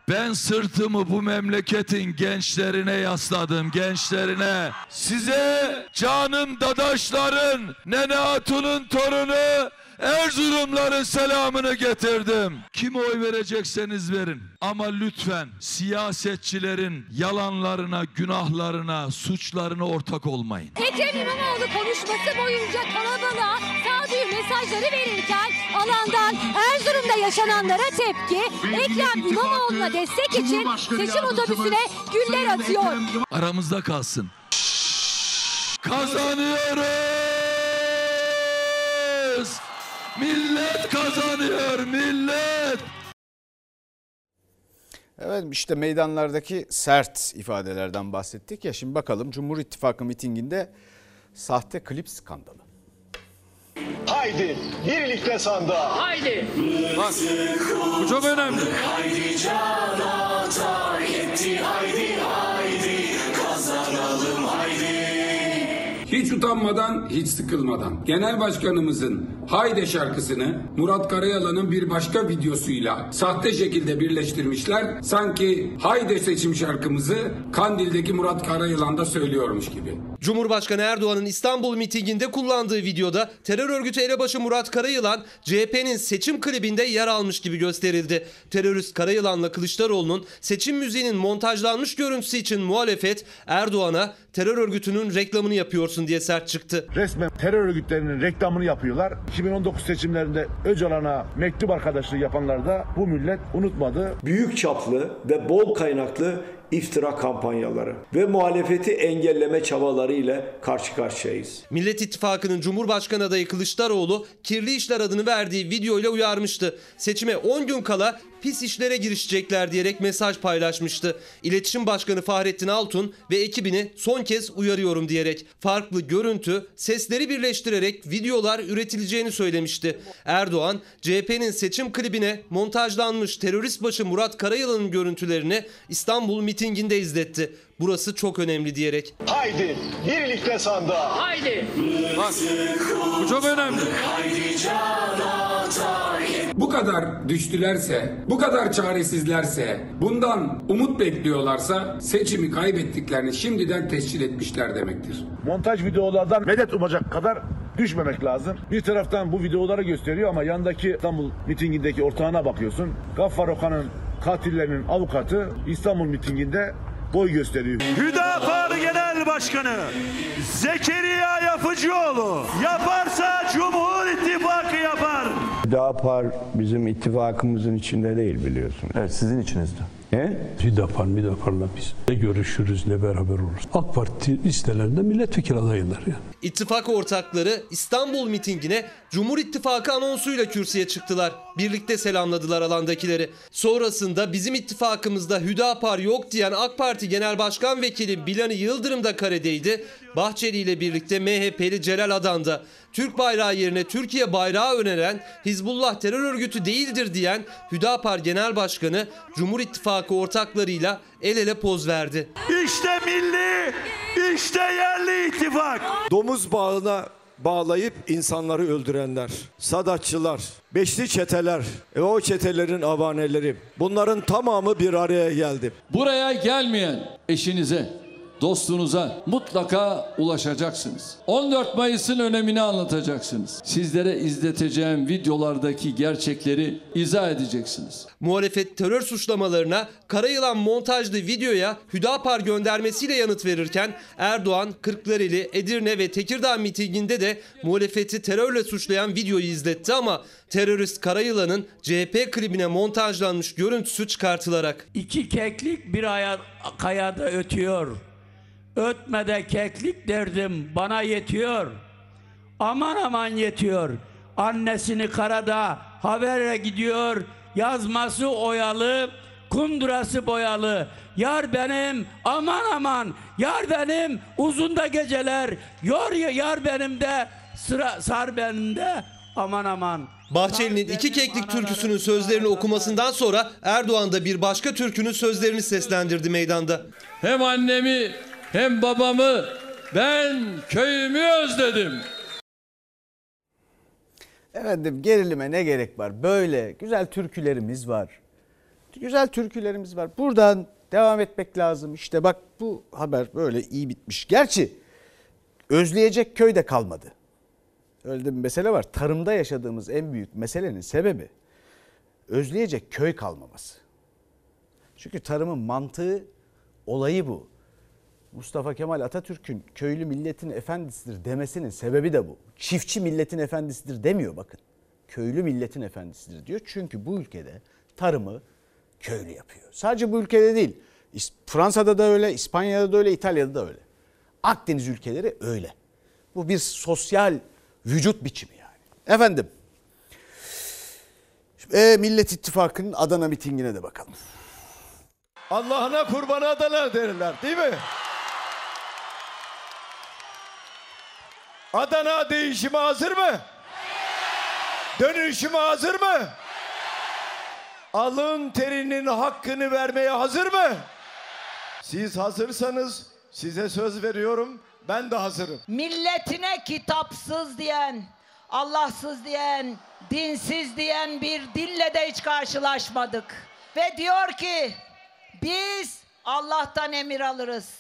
Ben sırtımı bu memleketin gençlerine yasladım, gençlerine. Size canım dadaşların, Nene Hatun'un torunu Erzurumların selamını getirdim. Kime oy verecekseniz verin. Ama lütfen siyasetçilerin yalanlarına, günahlarına, suçlarına ortak olmayın. Ekrem İmamoğlu konuşması boyunca kalabalığa sağduyu mesajları verirken alandan Erzurum'da yaşananlara tepki Ekrem İmamoğlu'na destek için seçim otobüsüne güller atıyor. Aramızda kalsın. Kazanıyoruz. Millet kazanıyor, millet. Evet işte meydanlardaki sert ifadelerden bahsettik ya. Şimdi bakalım Cumhur İttifakı mitinginde sahte klip skandalı. Haydi birlikte sandığa. Haydi. Bak bu çok önemli. Haydi cana terk etti haydi haydi kazanalım. Hiç utanmadan, hiç sıkılmadan. Genel Başkanımızın Hayde şarkısını Murat Karayalan'ın bir başka videosuyla sahte şekilde birleştirmişler. Sanki Hayde seçim şarkımızı Kandil'deki Murat Karayalan'da söylüyormuş gibi. Cumhurbaşkanı Erdoğan'ın İstanbul mitinginde kullandığı videoda terör örgütü elebaşı Murat Karayılan CHP'nin seçim klibinde yer almış gibi gösterildi. Terörist Karayılan'la Kılıçdaroğlu'nun seçim müziğinin montajlanmış görüntüsü için muhalefet Erdoğan'a terör örgütünün reklamını yapıyorsun diye sert çıktı. Resmen terör örgütlerinin reklamını yapıyorlar. 2019 seçimlerinde Öcalan'a mektup arkadaşlığı yapanlar da bu millet unutmadı. Büyük çaplı ve bol kaynaklı iftira kampanyaları ve muhalefeti engelleme çabaları ile karşı karşıyayız. Millet İttifakı'nın Cumhurbaşkanı adayı Kılıçdaroğlu kirli işler adını verdiği videoyla uyarmıştı. Seçime 10 gün kala pis işlere girişecekler diyerek mesaj paylaşmıştı. İletişim Başkanı Fahrettin Altun ve ekibini son kez uyarıyorum diyerek farklı görüntü, sesleri birleştirerek videolar üretileceğini söylemişti. Erdoğan, CHP'nin seçim klibine montajlanmış terörist başı Murat Karayılan'ın görüntülerini İstanbul mitinginde izletti. Burası çok önemli diyerek. Haydi birlikte sandığa. Haydi. Bak bu çok önemli. Haydi cana Bu kadar düştülerse, bu kadar çaresizlerse, bundan umut bekliyorlarsa seçimi kaybettiklerini şimdiden tescil etmişler demektir. Montaj videolardan medet umacak kadar düşmemek lazım. Bir taraftan bu videoları gösteriyor ama yandaki İstanbul mitingindeki ortağına bakıyorsun. Gaffar Okan'ın katillerinin avukatı İstanbul mitinginde boy gösteriyor. Hüdapar Genel Başkanı Zekeriya Yapıcıoğlu yaparsa Cumhur İttifakı yapar. Hüdapar bizim ittifakımızın içinde değil biliyorsun. Evet sizin içinizde. He? Hüdapar, Müdapar'la biz ne görüşürüz ne beraber oluruz. AK Parti listelerinde milletvekili adaylar yani. İttifak ortakları İstanbul mitingine Cumhur İttifakı anonsuyla kürsüye çıktılar. Birlikte selamladılar alandakileri. Sonrasında bizim ittifakımızda Hüdapar yok diyen AK Parti Genel Başkan Vekili Bilani Yıldırım da karedeydi. Bahçeli ile birlikte MHP'li Celal Adan da. Türk bayrağı yerine Türkiye bayrağı öneren Hizbullah terör örgütü değildir diyen Hüdapar Genel Başkanı Cumhur İttifakı ortaklarıyla el ele poz verdi. İşte milli, işte yerli ittifak. Domuz bağına bağlayıp insanları öldürenler, sadatçılar, beşli çeteler ve o çetelerin avaneleri bunların tamamı bir araya geldi. Buraya gelmeyen eşinize, dostunuza mutlaka ulaşacaksınız. 14 Mayıs'ın önemini anlatacaksınız. Sizlere izleteceğim videolardaki gerçekleri izah edeceksiniz. Muhalefet terör suçlamalarına Karayılan montajlı videoya Hüdapar göndermesiyle yanıt verirken Erdoğan, Kırklareli, Edirne ve Tekirdağ mitinginde de muhalefeti terörle suçlayan videoyu izletti ama terörist Karayılan'ın CHP klibine montajlanmış görüntüsü çıkartılarak. İki keklik bir aya, kayada ötüyor. Ötmede keklik derdim bana yetiyor. Aman aman yetiyor. Annesini karada habere gidiyor. Yazması oyalı, kundurası boyalı. Yar benim aman aman. Yar benim uzunda geceler. Yor ya yar benim de sıra sar benim de aman aman. Bahçeli'nin iki keklik türküsünün sözlerini okumasından sonra Erdoğan da bir başka türkünün sözlerini seslendirdi meydanda. Hem annemi hem babamı ben köyümü özledim. Efendim gerilime ne gerek var? Böyle güzel türkülerimiz var. Güzel türkülerimiz var. Buradan devam etmek lazım. İşte bak bu haber böyle iyi bitmiş. Gerçi özleyecek köy de kalmadı. Öyle de bir mesele var. Tarımda yaşadığımız en büyük meselenin sebebi özleyecek köy kalmaması. Çünkü tarımın mantığı olayı bu. Mustafa Kemal Atatürk'ün köylü milletin efendisidir demesinin sebebi de bu. Çiftçi milletin efendisidir demiyor bakın. Köylü milletin efendisidir diyor. Çünkü bu ülkede tarımı köylü yapıyor. Sadece bu ülkede değil. Fransa'da da öyle, İspanya'da da öyle, İtalya'da da öyle. Akdeniz ülkeleri öyle. Bu bir sosyal vücut biçimi yani. Efendim. E, Millet İttifakı'nın Adana mitingine de bakalım. Allah'ına kurban Adana derler değil mi? Adana değişime hazır mı? Dönüşüme hazır mı? Alın terinin hakkını vermeye hazır mı? Siz hazırsanız Size söz veriyorum ben de hazırım. milletine kitapsız diyen, Allahsız diyen, dinsiz diyen bir dille de hiç karşılaşmadık. Ve diyor ki biz Allah'tan emir alırız.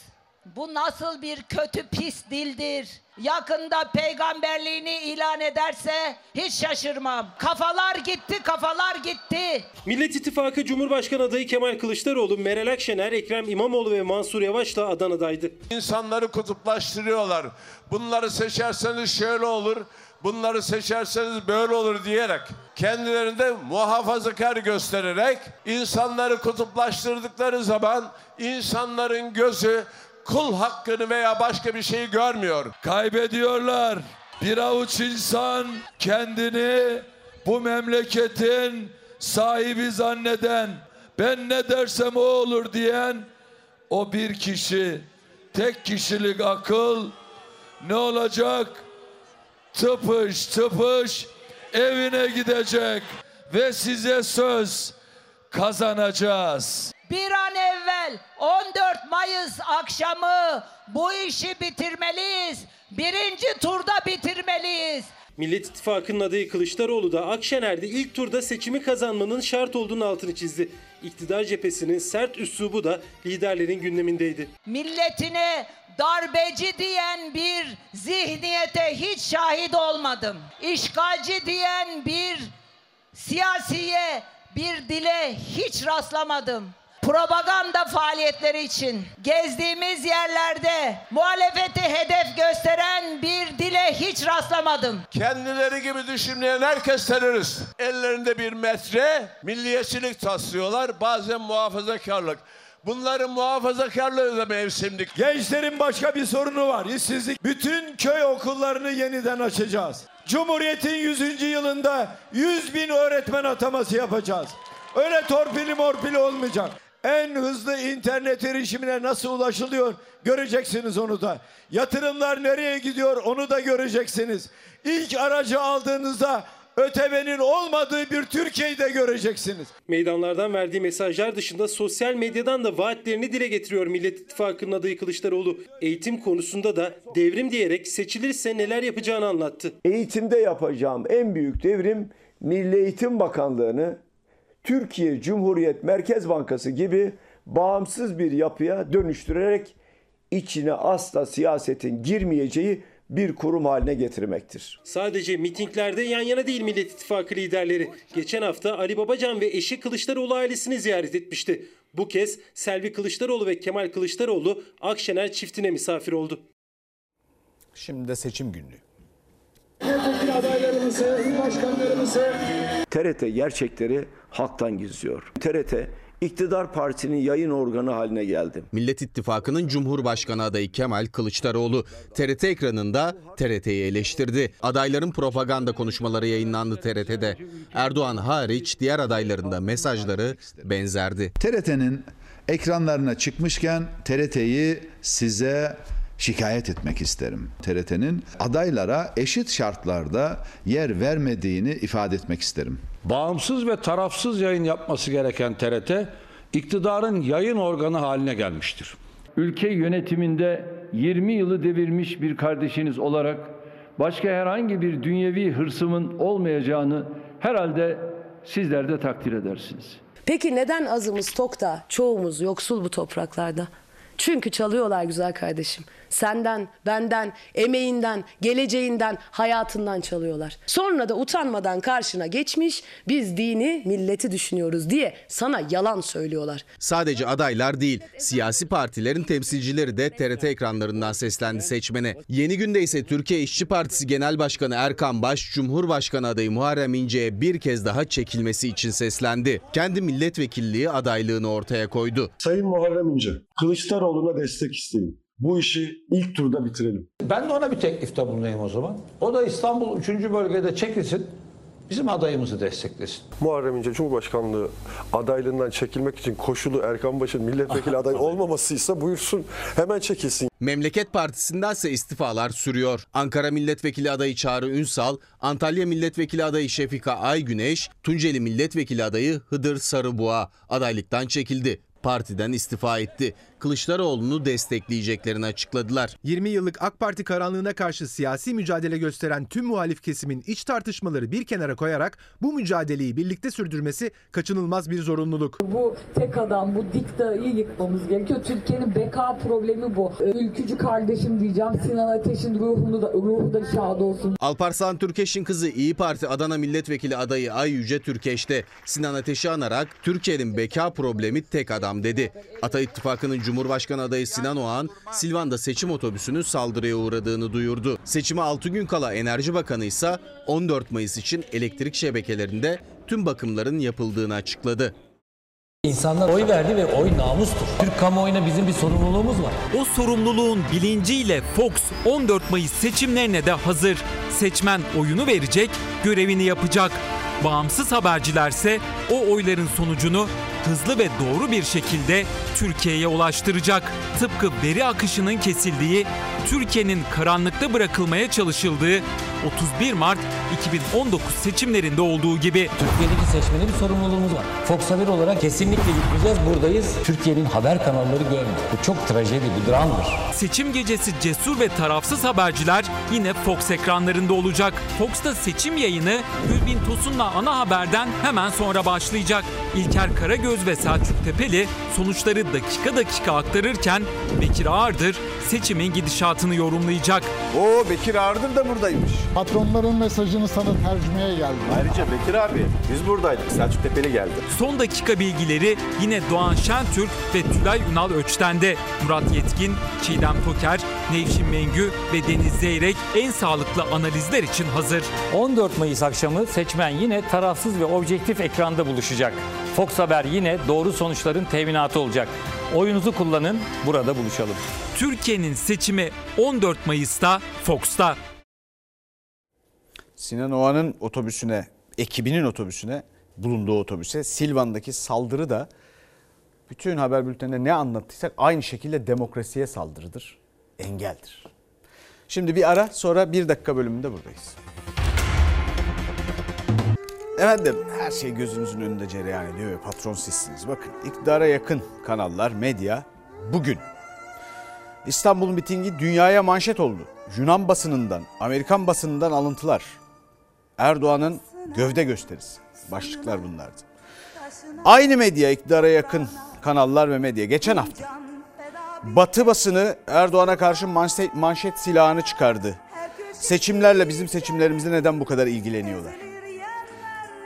Bu nasıl bir kötü pis dildir. Yakında peygamberliğini ilan ederse hiç şaşırmam. Kafalar gitti, kafalar gitti. Millet İttifakı Cumhurbaşkanı adayı Kemal Kılıçdaroğlu, Meral Akşener, Ekrem İmamoğlu ve Mansur Yavaş'la Adana'daydı. İnsanları kutuplaştırıyorlar. Bunları seçerseniz şöyle olur, bunları seçerseniz böyle olur diyerek kendilerinde muhafazakar göstererek insanları kutuplaştırdıkları zaman insanların gözü kul hakkını veya başka bir şeyi görmüyor. Kaybediyorlar. Bir avuç insan kendini bu memleketin sahibi zanneden, ben ne dersem o olur diyen o bir kişi, tek kişilik akıl ne olacak? Tıpış tıpış evine gidecek ve size söz kazanacağız. Bir an evvel 14 Mayıs akşamı bu işi bitirmeliyiz. Birinci turda bitirmeliyiz. Millet İttifakı'nın adayı Kılıçdaroğlu da Akşener'de ilk turda seçimi kazanmanın şart olduğunu altını çizdi. İktidar cephesinin sert üslubu da liderlerin gündemindeydi. Milletine darbeci diyen bir zihniyete hiç şahit olmadım. İşgalci diyen bir siyasiye, bir dile hiç rastlamadım. Propaganda faaliyetleri için gezdiğimiz yerlerde muhalefeti hedef gösteren bir dile hiç rastlamadım. Kendileri gibi düşünmeyen herkes terörist. Ellerinde bir metre milliyetçilik taslıyorlar. Bazen muhafazakarlık. Bunların muhafazakarlığı da mevsimlik. Gençlerin başka bir sorunu var. işsizlik. Bütün köy okullarını yeniden açacağız. Cumhuriyet'in 100. yılında 100 bin öğretmen ataması yapacağız. Öyle torpili morpili olmayacak. En hızlı internet erişimine nasıl ulaşılıyor göreceksiniz onu da. Yatırımlar nereye gidiyor onu da göreceksiniz. İlk aracı aldığınızda ötemenin olmadığı bir Türkiye'yi de göreceksiniz. Meydanlardan verdiği mesajlar dışında sosyal medyadan da vaatlerini dile getiriyor Millet İttifakı'nın adayı Kılıçdaroğlu. Eğitim konusunda da devrim diyerek seçilirse neler yapacağını anlattı. Eğitimde yapacağım en büyük devrim Milli Eğitim Bakanlığı'nı Türkiye Cumhuriyet Merkez Bankası gibi bağımsız bir yapıya dönüştürerek içine asla siyasetin girmeyeceği bir kurum haline getirmektir. Sadece mitinglerde yan yana değil Millet İttifakı liderleri. Geçen hafta Ali Babacan ve eşi Kılıçdaroğlu ailesini ziyaret etmişti. Bu kez Selvi Kılıçdaroğlu ve Kemal Kılıçdaroğlu Akşener çiftine misafir oldu. Şimdi de seçim günlüğü. Milletvekili adaylarımızı, il başkanlarımızı TRT gerçekleri halktan gizliyor. TRT iktidar partisinin yayın organı haline geldi. Millet İttifakı'nın Cumhurbaşkanı adayı Kemal Kılıçdaroğlu TRT ekranında TRT'yi eleştirdi. Adayların propaganda konuşmaları yayınlandı TRT'de. Erdoğan hariç diğer adayların da mesajları benzerdi. TRT'nin ekranlarına çıkmışken TRT'yi size şikayet etmek isterim. TRT'nin adaylara eşit şartlarda yer vermediğini ifade etmek isterim. Bağımsız ve tarafsız yayın yapması gereken TRT, iktidarın yayın organı haline gelmiştir. Ülke yönetiminde 20 yılı devirmiş bir kardeşiniz olarak başka herhangi bir dünyevi hırsımın olmayacağını herhalde sizler de takdir edersiniz. Peki neden azımız tokta, çoğumuz yoksul bu topraklarda? Çünkü çalıyorlar güzel kardeşim. Senden, benden, emeğinden, geleceğinden, hayatından çalıyorlar. Sonra da utanmadan karşına geçmiş biz dini, milleti düşünüyoruz diye sana yalan söylüyorlar. Sadece adaylar değil, siyasi partilerin temsilcileri de TRT ekranlarından seslendi seçmene. Yeni günde ise Türkiye İşçi Partisi Genel Başkanı Erkan Baş, Cumhurbaşkanı adayı Muharrem İnce'ye bir kez daha çekilmesi için seslendi. Kendi milletvekilliği adaylığını ortaya koydu. Sayın Muharrem İnce, Kılıçdaroğlu'na destek isteyin. Bu işi ilk turda bitirelim. Ben de ona bir teklifte bulunayım o zaman. O da İstanbul 3. bölgede çekilsin. Bizim adayımızı desteklesin. Muharrem İnce Cumhurbaşkanlığı adaylığından çekilmek için koşulu Erkan Baş'ın milletvekili adayı olmamasıysa buyursun hemen çekilsin. Memleket Partisi'ndense istifalar sürüyor. Ankara Milletvekili adayı Çağrı Ünsal, Antalya Milletvekili adayı Şefika Aygüneş, Tunceli Milletvekili adayı Hıdır Sarıboğa adaylıktan çekildi. Partiden istifa etti. Kılıçdaroğlu'nu destekleyeceklerini açıkladılar. 20 yıllık AK Parti karanlığına karşı siyasi mücadele gösteren tüm muhalif kesimin iç tartışmaları bir kenara koyarak bu mücadeleyi birlikte sürdürmesi kaçınılmaz bir zorunluluk. Bu tek adam, bu diktayı yıkmamız gerekiyor. Türkiye'nin beka problemi bu. Ülkücü kardeşim diyeceğim. Sinan Ateş'in ruhunu da, ruhu da şad olsun. Alparslan Türkeş'in kızı İyi Parti Adana Milletvekili adayı Ay Yüce Türkeş de Sinan Ateş'i anarak Türkiye'nin beka problemi tek adam dedi. Ata İttifakı'nın Cumhurbaşkanı adayı Sinan Oğan, Silvan'da seçim otobüsünün saldırıya uğradığını duyurdu. Seçime 6 gün kala Enerji Bakanı ise 14 Mayıs için elektrik şebekelerinde tüm bakımların yapıldığını açıkladı. İnsanlar oy verdi ve oy namustur. Türk kamuoyuna bizim bir sorumluluğumuz var. O sorumluluğun bilinciyle Fox 14 Mayıs seçimlerine de hazır. Seçmen oyunu verecek, görevini yapacak. Bağımsız habercilerse o oyların sonucunu hızlı ve doğru bir şekilde Türkiye'ye ulaştıracak. Tıpkı veri akışının kesildiği, Türkiye'nin karanlıkta bırakılmaya çalışıldığı 31 Mart 2019 seçimlerinde olduğu gibi. Türkiye'deki seçmene bir sorumluluğumuz var. Fox Haber olarak kesinlikle gitmeyeceğiz. Buradayız. Türkiye'nin haber kanalları görmüyor. Bu çok trajedi, bir dramdır. Seçim gecesi cesur ve tarafsız haberciler yine Fox ekranlarında olacak. Fox'ta seçim yayını Gülbin Tosun'la ana haberden hemen sonra başlayacak. İlker Karagöz ve Selçuk Tepeli sonuçları dakika dakika aktarırken Bekir Ağırdır seçimin gidişatını yorumlayacak. Oo Bekir Ağırdır da buradaymış. Patronların mesajını sana tercümeye geldim. Ayrıca Bekir abi biz buradaydık. Selçuk Tepeli geldi. Son dakika bilgileri yine Doğan Şentürk ve Tülay Ünal Öçten'de. Murat Yetkin, Çiğdem Toker, Nevşin Mengü ve Deniz Zeyrek en sağlıklı analizler için hazır. 14 Mayıs akşamı seçmen yine tarafsız ve objektif ekranda buluşacak. Fox Haber yine doğru sonuçların teminatı olacak. Oyunuzu kullanın, burada buluşalım. Türkiye'nin seçimi 14 Mayıs'ta Fox'ta. Sinan Oğan'ın otobüsüne, ekibinin otobüsüne, bulunduğu otobüse Silvan'daki saldırı da bütün haber bülteninde ne anlattıysak aynı şekilde demokrasiye saldırıdır, engeldir. Şimdi bir ara sonra bir dakika bölümünde buradayız. Efendim her şey gözünüzün önünde cereyan ediyor ve patron sizsiniz. Bakın iktidara yakın kanallar, medya bugün İstanbul mitingi dünyaya manşet oldu. Yunan basınından, Amerikan basınından alıntılar. Erdoğan'ın gövde gösterisi. Başlıklar bunlardı. Aynı medya iktidara yakın kanallar ve medya geçen hafta Batı basını Erdoğan'a karşı manşet, manşet silahını çıkardı. Seçimlerle bizim seçimlerimizde neden bu kadar ilgileniyorlar?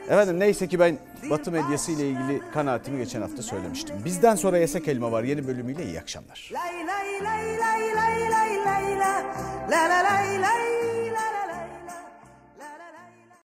Efendim neyse ki ben Batı medyası ile ilgili kanaatimi geçen hafta söylemiştim. Bizden sonra Yesek Elma var yeni bölümüyle iyi akşamlar. lay lay lay lay lay lay la la la la